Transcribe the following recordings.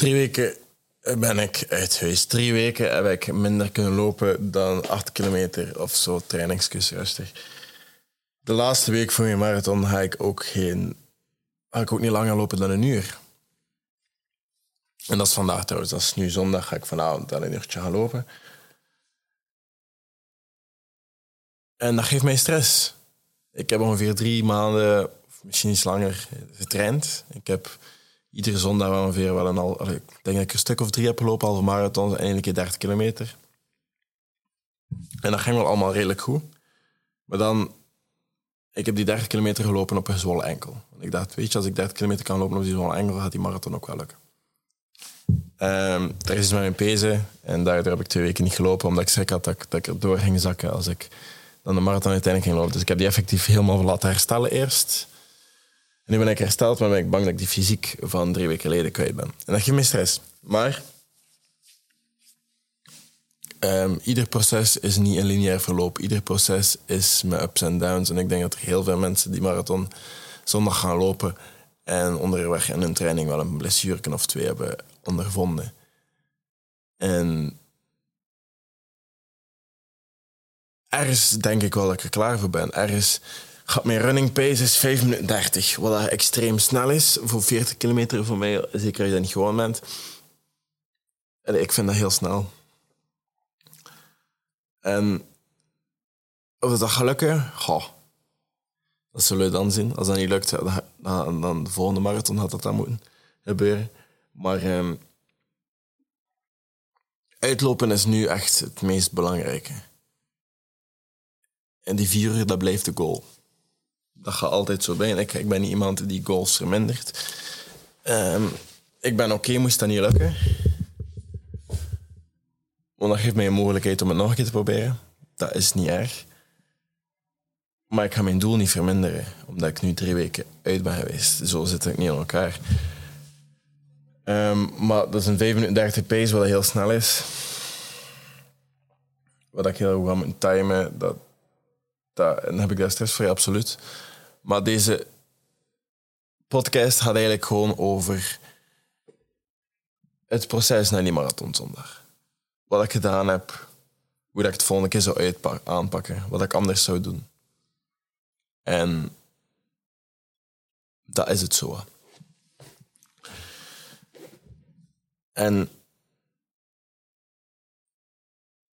Drie weken ben ik uit huis. Drie weken heb ik minder kunnen lopen dan acht kilometer of zo, trainingskus rustig. De laatste week voor mijn marathon ga ik ook geen... Ik ook niet langer lopen dan een uur. En dat is vandaag trouwens. Dat is nu zondag. Ga ik vanavond dan een uurtje gaan lopen. En dat geeft mij stress. Ik heb ongeveer drie maanden, misschien iets langer, getraind. Ik heb iedere zondag ongeveer wel een al... Ik denk ik een stuk of drie heb gelopen, halve marathon en één keer 30 kilometer. En dat ging wel allemaal redelijk goed. Maar dan... Ik heb die 30 kilometer gelopen op een gezwollen enkel. Ik dacht, weet je, als ik 30 kilometer kan lopen op die gezwollen enkel, gaat die marathon ook wel lukken. Um, daar is mijn pezen en daardoor heb ik twee weken niet gelopen, omdat ik schrik had dat ik, dat door ging zakken als ik dan de marathon uiteindelijk ging lopen. Dus ik heb die effectief helemaal laten herstellen eerst. Nu ben ik hersteld, maar ben ik bang dat ik die fysiek van drie weken geleden kwijt ben. En dat geeft me stress. Maar um, ieder proces is niet een lineair verloop. Ieder proces is met ups en downs. En ik denk dat er heel veel mensen die marathon zondag gaan lopen en onderweg in hun training wel een blessure of twee hebben ondervonden. En ergens denk ik wel dat ik er klaar voor ben. Ergens gaat mijn running pace is 5 minuten 30, wat extreem snel is. Voor 40 kilometer voor mij, zeker als je dat niet gewoon bent. En ik vind dat heel snel. En of dat gaat lukken, goh, dat zullen we dan zien. Als dat niet lukt, dan, dan de volgende marathon had dat dan moeten gebeuren. Maar um, uitlopen is nu echt het meest belangrijke. En die vier uur, dat blijft de goal. Dat gaat altijd zo bij. ik, ik ben niet iemand die goals vermindert. Um, ik ben oké, moest dat niet lukken. Want dat geeft mij een mogelijkheid om het nog een keer te proberen. Dat is niet erg. Maar ik ga mijn doel niet verminderen, omdat ik nu drie weken uit ben geweest. Zo zit ik niet in elkaar. Um, maar dat is een 5 minuten 30 pace, wat heel snel is. Wat ik heel goed ga moeten timen, dat, dat, dan heb ik daar stress voor, absoluut. Maar deze podcast gaat eigenlijk gewoon over het proces naar die marathonzondag. Wat ik gedaan heb, hoe ik het volgende keer zou aanpakken, wat ik anders zou doen. En dat is het zo. En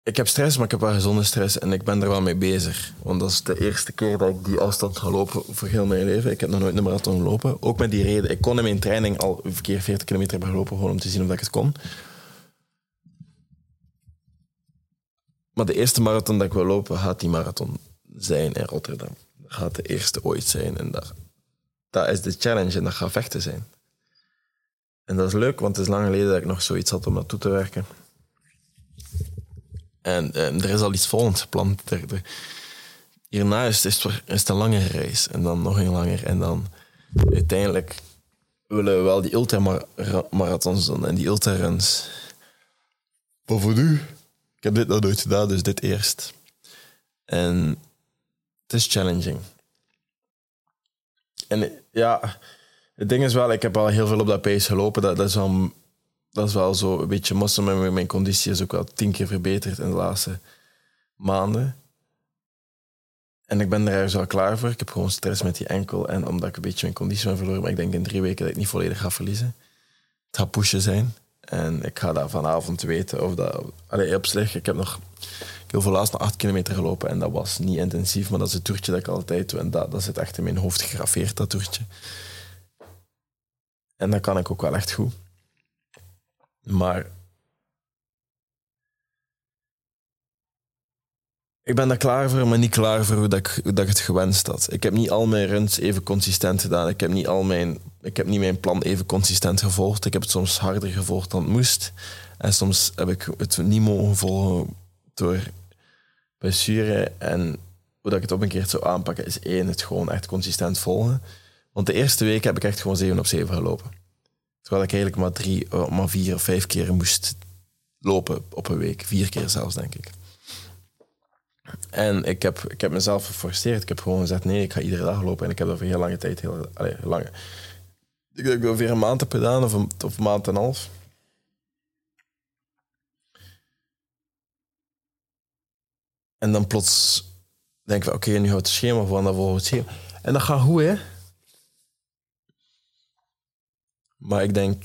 ik heb stress, maar ik heb wel gezonde stress en ik ben er wel mee bezig. Want dat is de eerste keer dat ik die afstand ga lopen voor heel mijn leven. Ik heb nog nooit een marathon gelopen. Ook met die reden. Ik kon in mijn training al een keer 40 kilometer hebben gelopen, gewoon om te zien of ik het kon. Maar de eerste marathon dat ik wil lopen, gaat die marathon zijn in Rotterdam. Dat gaat de eerste ooit zijn. En dat, is de challenge en dat gaat vechten zijn. En dat is leuk, want het is lang geleden dat ik nog zoiets had om naartoe te werken. En, er is al iets volgends gepland. hierna is het, is het een langere reis. En dan nog een langer. En dan uiteindelijk willen we wel die ultramarathons doen en die ultraruns. Maar voor nu, ik heb dit nog nooit gedaan, dus dit eerst. En het is challenging. En ja, het ding is wel, ik heb al heel veel op dat pace gelopen. Dat, dat, is, wel, dat is wel zo een beetje mossen. Mijn, mijn conditie is ook wel tien keer verbeterd in de laatste maanden. En ik ben er ergens wel klaar voor. Ik heb gewoon stress met die enkel. En omdat ik een beetje mijn conditie ben verloren. Maar ik denk in drie weken dat ik niet volledig ga verliezen. Het gaat pushen zijn. En ik ga dat vanavond weten. Of dat, allee, op zich, ik heb nog heel veel laatst nog acht kilometer gelopen. En dat was niet intensief. Maar dat is het toertje dat ik altijd doe. En dat, dat zit echt in mijn hoofd gegraveerd, dat toertje. En dat kan ik ook wel echt goed. Maar ik ben daar klaar voor, maar niet klaar voor hoe, dat ik, dat ik het gewenst had. Ik heb niet al mijn runs even consistent gedaan. Ik heb niet, al mijn, ik heb niet mijn plan even consistent gevolgd. Ik heb het soms harder gevolgd dan het moest. En soms heb ik het niet mogen volgen door blessure. En hoe dat ik het op een keer zou aanpakken is één, het gewoon echt consistent volgen. Want de eerste week heb ik echt gewoon 7 op 7 gelopen. Terwijl ik eigenlijk maar drie, eh, maar vier of vijf keer moest lopen op een week. Vier keer zelfs, denk ik. En ik heb, ik heb mezelf geforceerd. Ik heb gewoon gezegd, nee, ik ga iedere dag lopen. En ik heb dat voor heel lange tijd, heel, lange... Ik denk dat weer een maand heb gedaan, of een, of een maand en een half. En dan plots denk ik, oké, nu houdt het schema van, dan volgt het schema. En dan gaat goed, hè? Maar ik denk,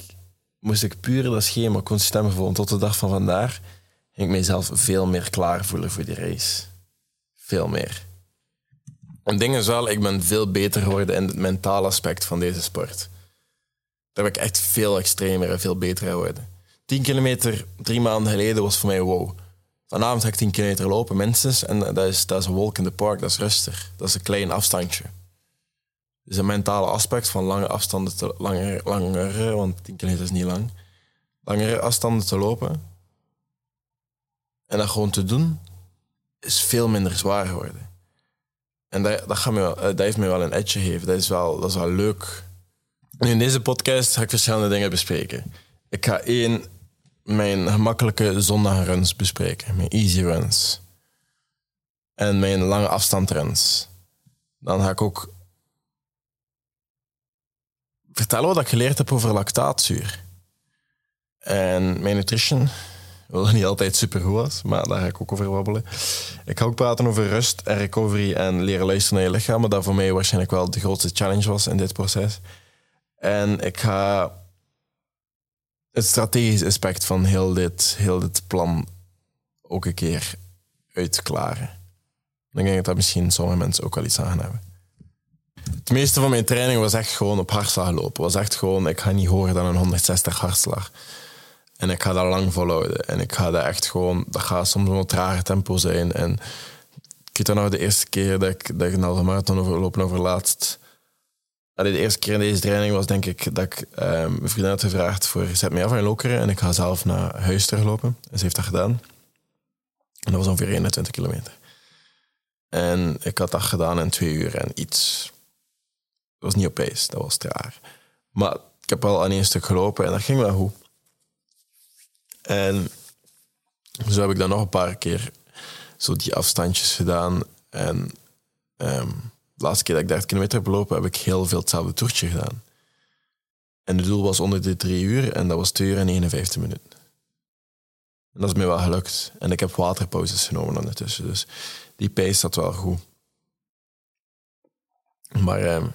moest ik puur dat schema consistent volgen tot de dag van vandaag, ging ik mezelf veel meer klaar voelen voor die race. Veel meer. Een ding is wel, ik ben veel beter geworden in het mentale aspect van deze sport. Daar ben ik echt veel extremer en veel beter geworden. 10 kilometer drie maanden geleden was voor mij wow. Vanavond ga ik 10 kilometer lopen, minstens. En dat is, dat is een walk in the park, dat is rustig. Dat is een klein afstandje. Dus een mentale aspect van lange afstanden te langer, langere, want 10 kilometer is niet lang. Langere afstanden te lopen. En dat gewoon te doen, is veel minder zwaar geworden. En dat, dat, gaat me wel, eh, dat heeft me wel een edge gegeven. Dat is wel, dat is wel leuk. Nu, in deze podcast ga ik verschillende dingen bespreken. Ik ga één, mijn gemakkelijke zondagruns bespreken. Mijn easy runs. En mijn lange afstandruns. Dan ga ik ook vertellen wat ik geleerd heb over lactaatzuur. En mijn nutrition, wat niet altijd super goed was, maar daar ga ik ook over wabbelen. Ik ga ook praten over rust en recovery en leren luisteren naar je lichaam, maar dat voor mij waarschijnlijk wel de grootste challenge was in dit proces. En ik ga het strategische aspect van heel dit, heel dit plan ook een keer uitklaren. Dan denk ik dat misschien sommige mensen ook wel iets aan hebben. Het meeste van mijn training was echt gewoon op hartslag lopen. Was echt gewoon, ik ga niet horen dan een 160 hartslag. En ik ga dat lang volhouden. En ik ga dat echt gewoon, dat gaat soms een trage tempo zijn. En ik weet dan nog de eerste keer dat ik, dat ik een halve marathon overlopen over laatst. Allee, de eerste keer in deze training was denk ik dat ik um, mijn vriendin had gevraagd voor zet mij af in lokeren en ik ga zelf naar huis teruglopen. En ze heeft dat gedaan. En dat was ongeveer 21 kilometer. En ik had dat gedaan in twee uur en iets. Was niet opeens, dat was traag. Maar ik heb wel aan één stuk gelopen en dat ging wel goed. En zo heb ik dan nog een paar keer zo die afstandjes gedaan. En um, de laatste keer dat ik 30 kilometer heb gelopen, heb ik heel veel hetzelfde toertje gedaan. En het doel was onder de drie uur en dat was 2 uur en 51 minuten. En dat is me wel gelukt. En ik heb waterpauzes genomen ondertussen. Dus die pace zat wel goed. Maar um,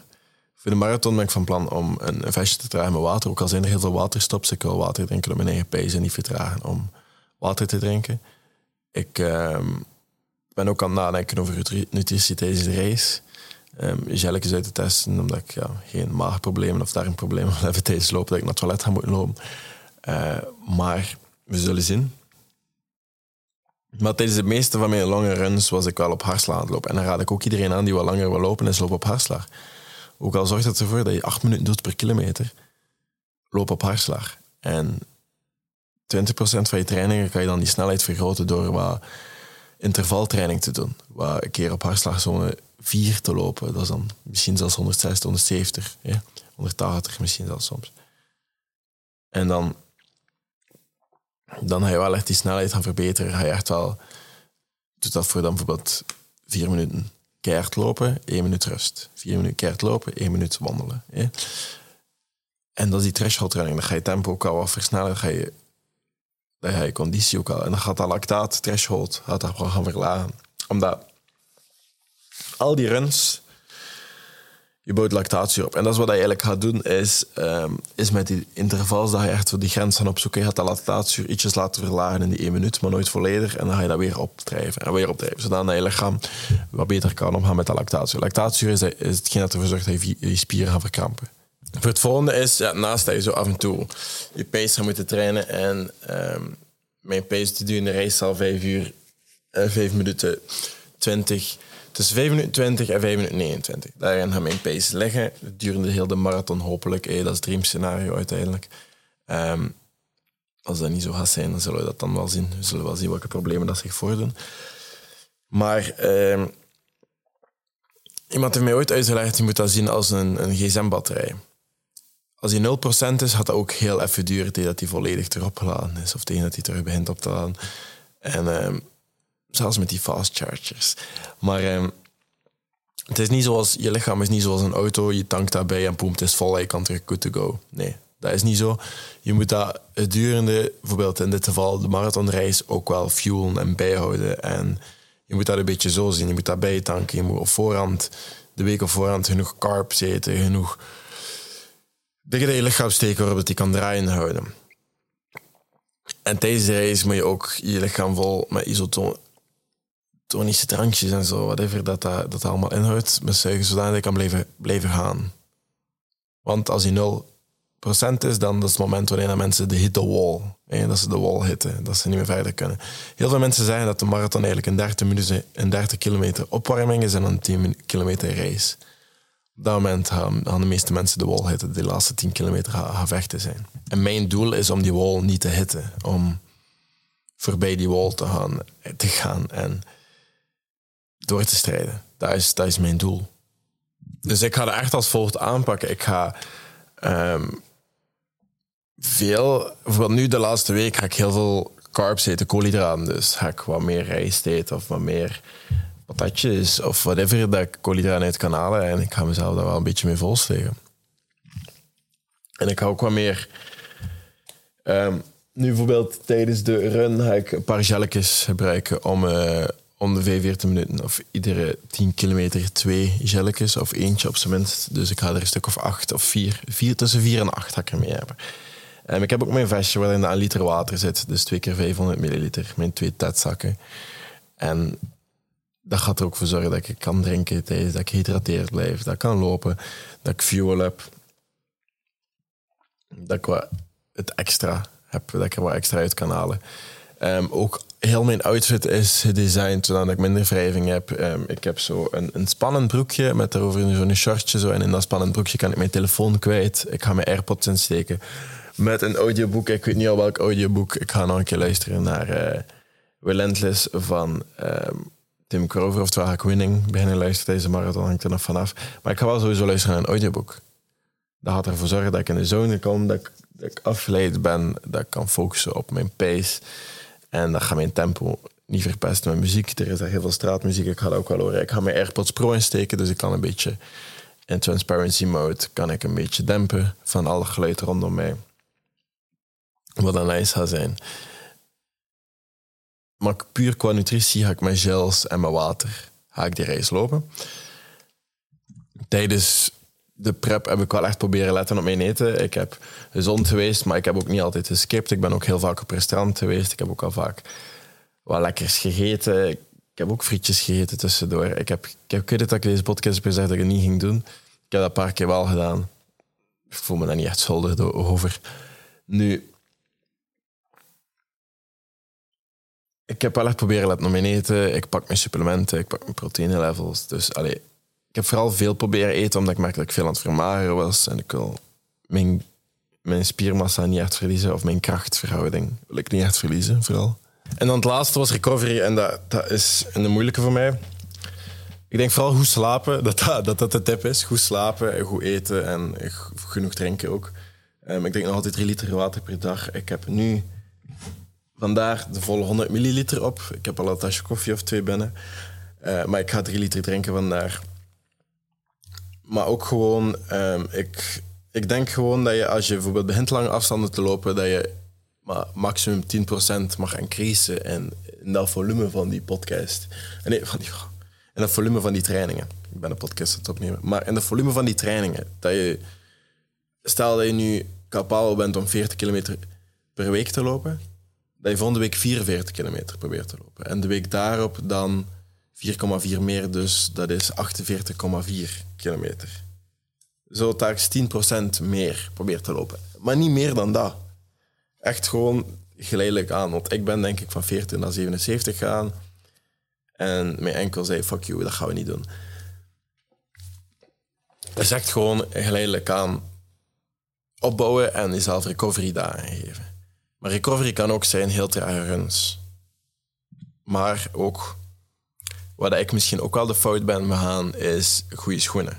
voor de marathon ben ik van plan om een, een te dragen met water. Ook al zijn er heel veel waterstops. Ik wil water drinken om mijn eigen pace en niet vertragen om water te drinken. Ik um, ben ook aan het nadenken over nutritie tijdens de race. Um, gelletjes uit te testen, omdat ik ja, geen maagproblemen of darmproblemen wil hebben tijdens lopen, dat ik naar het toilet ga moeten lopen. Uh, maar we zullen zien. Maar tijdens de meeste van mijn lange runs was ik wel op hartslag aan het lopen. En dan raad ik ook iedereen aan die wat langer wil lopen, is lopen op hartslag. Ook al zorgt het ervoor dat je acht minuten doet per kilometer, loop op hartslag. En 20% van je trainingen kan je dan die snelheid vergroten door wat intervaltraining te doen. Wat een keer op hartslagzone 4 te lopen. Dat is dan misschien zelfs 160, 170, ja? 180 misschien zelfs soms. En dan, dan ga je wel echt die snelheid gaan verbeteren. Ga je echt wel, doet dat voor dan bijvoorbeeld vier minuten keihard lopen, één minuut rust. Vier minuten keihard lopen, één minuut wandelen. En dat is die threshold training. Dan ga je tempo ook al wat versnellen. Dan ga je, dan ga je conditie ook al. En dan gaat dat lactaat threshold gaat dat gaan verlagen. Omdat al die runs, je bouwt lactatie op. En dat is wat je eigenlijk gaat doen, is, um, is met die intervals dat je echt die grens gaan opzoeken. Je gaat dat lactaatzuur ietsjes laten verlagen in die één minuut, maar nooit volledig. En dan ga je dat weer opdrijven en weer opdrijven, zodat je lichaam wat beter kan omgaan met dat lactaatzuur. Lactaatzuur is, is hetgeen dat ervoor zorgt dat je, je spieren gaan verkrampen. Voor het volgende is, ja, naast dat je zo af en toe je pace gaat moeten trainen en um, mijn pace te doen in de race al vijf uur, uh, vijf minuten 20 Tussen 5 minuten 20 en 5 minuten 29. Daarin gaan mijn pace liggen. Durende heel de marathon hopelijk. dat is het dreamscenario uiteindelijk. Um, als dat niet zo gaat zijn, dan zullen we dat dan wel zien. We zullen wel zien welke problemen dat zich voordoen. Maar um, iemand heeft mij ooit uitgelegd, je moet dat zien als een, een gsm-batterij. Als die 0% is, gaat dat ook heel even duren tegen dat die volledig terug opgeladen is. Of tegen dat hij terug begint op te laden. En um, Zelfs met die fast chargers. Maar um, het is niet zoals, je lichaam is niet zoals een auto. Je tankt daarbij en poem, het is vol en je kan terug good to go. Nee, dat is niet zo. Je moet dat gedurende, bijvoorbeeld in dit geval de marathonreis, ook wel fuelen en bijhouden. En Je moet dat een beetje zo zien. Je moet dat bijtanken. Je moet op voorhand, de week op voorhand, genoeg carbs eten, genoeg dingen in je lichaam steken waarop het die kan draaien houden. En tijdens de reis moet je ook je lichaam vol met isotonische drankjes en zo, whatever dat, dat, dat allemaal inhoudt, zodat je kan blijven, blijven gaan. Want als die 0% is, dan is het moment wanneer mensen de hit the wall, dat ze de wall hitten, dat ze niet meer verder kunnen. Heel veel mensen zeggen dat de marathon eigenlijk een 30 minuten, een 30 kilometer opwarming is en een 10 kilometer race op dat moment gaan, de meeste mensen de wall hitten. De laatste 10 kilometer gaan, vechten zijn. En mijn doel is om die wall niet te hitten. Om voorbij die wall te gaan, te gaan en door te strijden. Dat is, dat is mijn doel. Dus ik ga het echt als volgt aanpakken. Ik ga um, veel, bijvoorbeeld nu de laatste week ga ik heel veel carbs eten, koolhydraten. Dus ga ik wat meer rijst eten of wat meer patatjes of whatever dat ik koolhydraten uit kan halen. En ik ga mezelf daar wel een beetje mee volsteken. En ik ga ook wat meer... Um, nu bijvoorbeeld tijdens de run ga ik een paar gebruiken om, uh, om de 45 minuten of iedere 10 kilometer twee gelletjes of eentje op zijn minst. Dus ik ga er een stuk of acht of vier, vier tussen vier en acht ga ik ermee hebben. Um, ik heb ook mijn vestje waarin een liter water zit, dus twee keer 500 milliliter, mijn twee tetzakken. En dat gaat er ook voor zorgen dat ik kan drinken tijdens, dat ik gehydrateerd blijf, dat ik kan lopen, dat ik fuel heb. Dat ik wat het extra heb, dat ik er wat extra uit kan halen. Um, ook heel mijn outfit is gedesigned zodat ik minder wrijving heb. Um, ik heb zo een, een spannend broekje met daarover zo'n shortje. Zo, en in dat spannend broekje kan ik mijn telefoon kwijt. Ik ga mijn AirPods insteken. Met een audioboek. Ik weet niet al welk audioboek. Ik ga nog een keer luisteren naar uh, Relentless van... Um, Tim Crover, oftewel ga ik Winning beginnen luisteren deze marathon, hangt er nog vanaf. Maar ik ga wel sowieso luisteren naar een audioboek. Dat gaat ervoor zorgen dat ik in de zone kom, dat ik, dat ik afgeleid ben, dat ik kan focussen op mijn pace. En dat gaat mijn tempo niet verpesten met muziek. Er is daar heel veel straatmuziek, ik ga dat ook wel horen. Ik ga mijn AirPods Pro insteken, dus ik kan een beetje in transparency mode kan ik een beetje dempen van alle geluid rondom mij. Wat dan nice gaat zijn. Maar puur qua nutritie ga ik mijn gels en mijn water ga ik die reis lopen. Tijdens de prep heb ik wel echt proberen letten op mijn eten. Ik heb gezond geweest, maar ik heb ook niet altijd geskipt. Ik ben ook heel vaak op restaurant geweest. Ik heb ook al vaak wat lekkers gegeten. Ik heb ook frietjes gegeten tussendoor. Ik heb, ik heb weet dat ik deze podcast heb gezegd dat ik het niet ging doen. Ik heb dat een paar keer wel gedaan. Ik voel me daar niet echt schuldig over. Nu, ik heb wel echt proberen letten op mijn eten. Ik pak mijn supplementen, ik pak mijn proteïne levels. Dus allee, ik heb vooral veel proberen eten, omdat ik merkte dat ik veel aan het vermageren was. En ik wil mijn, mijn spiermassa niet echt verliezen, of mijn krachtverhouding wil ik niet echt verliezen, vooral. En dan het laatste was recovery, en dat, dat is een moeilijke voor mij. Ik denk vooral goed slapen, dat dat, dat, de tip is. Goed slapen, en goed eten en genoeg drinken ook. Um, ik drink nog altijd 3 liter water per dag. Ik heb nu Vandaar de volle 100 milliliter op. Ik heb al een tasje koffie of twee binnen. Uh, maar ik ga 3 liter drinken vandaar. Maar ook gewoon, um, ik, ik denk gewoon dat je als je bijvoorbeeld begint lange afstanden te lopen, dat je maar maximum 10% mag increasen in, in dat volume van die podcast. Nee, van die, in dat volume van die trainingen. Ik ben een podcast aan het opnemen. Maar in dat volume van die trainingen, dat je, stel dat je nu capabel bent om 40 kilometer per week te lopen, dat je volgende week 44 kilometer probeert te lopen. En de week daarop dan 4,4 meer, dus dat is 48,4 kilometer. Zo telkens 10% meer probeert te lopen. Maar niet meer dan dat. Echt gewoon geleidelijk aan. Want ik ben denk ik van 14 naar 77 gaan. En mijn enkel zei, fuck you, dat gaan we niet doen. Is echt gewoon geleidelijk aan opbouwen en jezelf recovery dagen geven. Maar recovery kan ook zijn heel trage runs. Maar ook, wat ik misschien ook wel de fout ben begaan, is goede schoenen.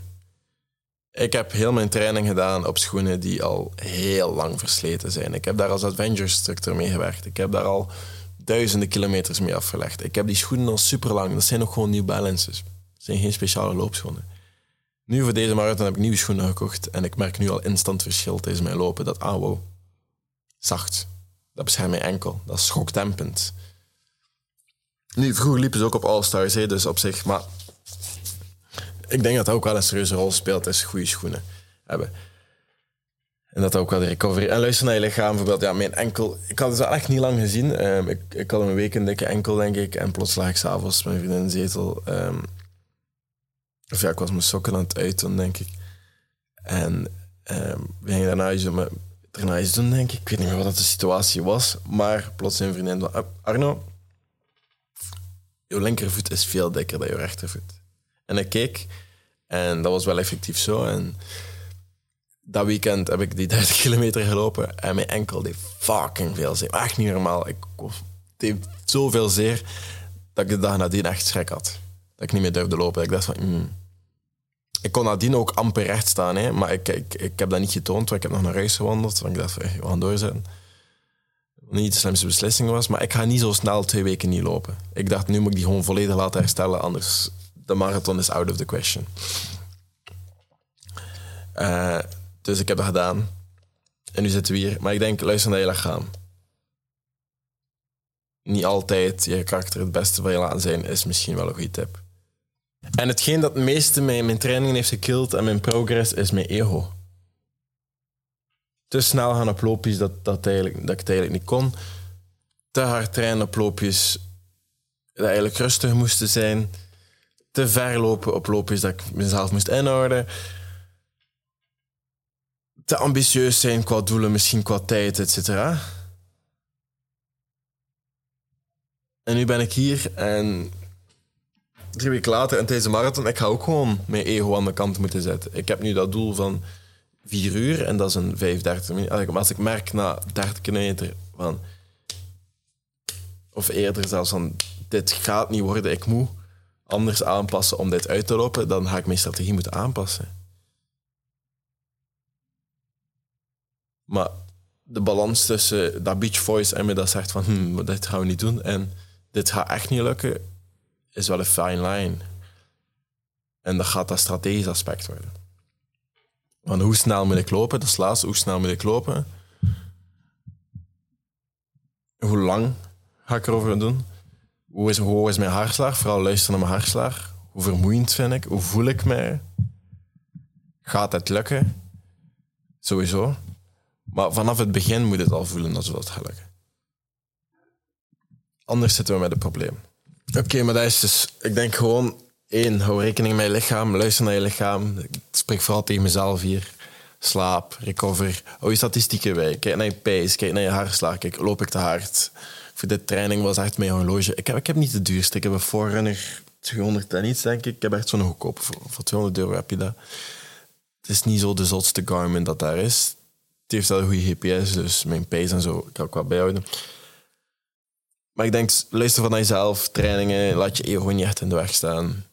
Ik heb heel mijn training gedaan op schoenen die al heel lang versleten zijn. Ik heb daar als adventure instructor mee gewerkt. Ik heb daar al duizenden kilometers mee afgelegd. Ik heb die schoenen al super lang. Dat zijn ook gewoon New Balances. Dat zijn geen speciale loopschoenen. Nu voor deze marathon heb ik nieuwe schoenen gekocht en ik merk nu al instant verschil tijdens mijn lopen. Dat, ah zacht. Dat beschermt mijn enkel. Dat is schokdempend. Nu, vroeger liepen ze ook op All-Stars, dus op zich. Maar ik denk dat dat ook wel een serieuze rol speelt, is goede schoenen hebben. En dat ook wel de recovery. En luister naar je lichaam, bijvoorbeeld. Ja, mijn enkel... Ik had het wel echt niet lang gezien. Ehm, ik, ik had een week een dikke enkel, denk ik. En plots lag ik s'avonds mijn vriendin in de zetel. Ehm, of ja, ik was mijn sokken aan het uiten, denk ik. En um, we gingen daarna iets doen, daarna iets doen, denk ik. Ik weet niet meer wat de situatie was. Maar plots een vriendin Arno, je linkervoet is veel dikker dan je rechtervoet. En ik keek en dat was wel effectief zo. En dat weekend heb ik die 30 kilometer gelopen en mijn enkel deed fucking veel zeer. Echt niet normaal. Ik deed zoveel zeer dat ik de dag nadien echt schrik had. Dat ik niet meer durfde lopen. Ik dacht van... Mm. Ik kon nadien ook amper recht staan, hè, maar ik, ik, ik heb dat niet getoond, ik heb nog naar huis gewandeld. Want ik dacht van, we gaan doorzetten. Niet de slimste beslissing was, maar ik ga niet zo snel twee weken niet lopen. Ik dacht, nu moet ik die gewoon volledig laten herstellen, anders de marathon is out of the question. Uh, dus ik heb dat gedaan. En nu zitten we hier. Maar ik denk, luister naar je lichaam. Niet altijd je karakter het beste van je laten zijn, is misschien wel een goede tip. En hetgeen dat het meeste mijn, mijn trainingen heeft gekild en mijn progress, is mijn ego. Te snel gaan op loopjes dat, dat, eigenlijk, dat ik het eigenlijk niet kon. Te hard trainen op loopjes dat eigenlijk rustig moesten zijn. Te ver lopen op loopjes dat ik mezelf moest inhouden te ambitieus zijn qua doelen, misschien qua tijd, et cetera. En nu ben ik hier en drie weken later en tijdens de marathon, ik ga ook gewoon mijn ego aan de kant moeten zetten. Ik heb nu dat doel van vier uur en dat is een 35 minuten. Als ik merk na 30 kilometer van, of eerder zelfs van, dit gaat niet worden, ik moet anders aanpassen om dit uit te lopen, dan ga ik mijn strategie moeten aanpassen. Maar de balans tussen dat beach voice en me dat zegt van hm, dit gaan we niet doen en dit gaat echt niet lukken, is wel een fine line. En dat gaat dat strategisch aspect worden. Want hoe snel moet ik lopen? Dat is laatste. Hoe snel moet ik lopen? Hoe lang ga ik erover doen? Hoe, is, is mijn hartslag? Vooral luisteren naar mijn hartslag. Hoe vermoeiend vind ik? Hoe voel ik mij? Gaat het lukken? Sowieso. Maar vanaf het begin moet het al voelen dat het gaat lukken. Anders zitten we met een probleem. Oké, maar dat is dus... Ik denk gewoon... één, hou rekening met je lichaam. Luister naar je lichaam. Ik spreek vooral tegen mezelf hier. Slaap, recover. Hou je statistieken bij. Kijk naar je pace. Kijk naar je hartslag. Kijk, loop ik te hard? Voor dit training was echt mijn horloge. Ik heb, ik heb niet de duurste. Ik heb een Forerunner 200 en iets, denk ik. Ik heb echt zo'n goedkoop. Voor, voor 200 euro heb je dat. Het is niet zo de zotste Garmin dat daar is heeft wel een goede GPS, dus mijn pace en zo kan ik wel bijhouden. Maar ik denk, luister van jezelf, trainingen, laat je ego niet echt in de weg staan.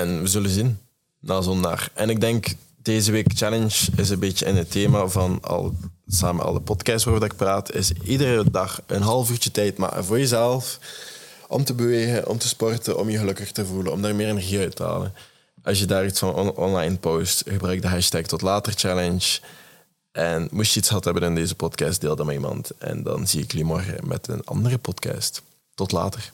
En we zullen zien, na zondag. En ik denk, deze week challenge is een beetje in het thema van al, samen alle podcasts waarover ik praat, is iedere dag een half uurtje tijd maken voor jezelf, om te bewegen, om te sporten, om je gelukkiger te voelen, om daar meer energie uit te halen. Als je daar iets van online post, gebruik de hashtag tot later challenge. En moest je iets gehad hebben in deze podcast, deel dat met iemand. En dan zie ik jullie morgen met een andere podcast. Tot later.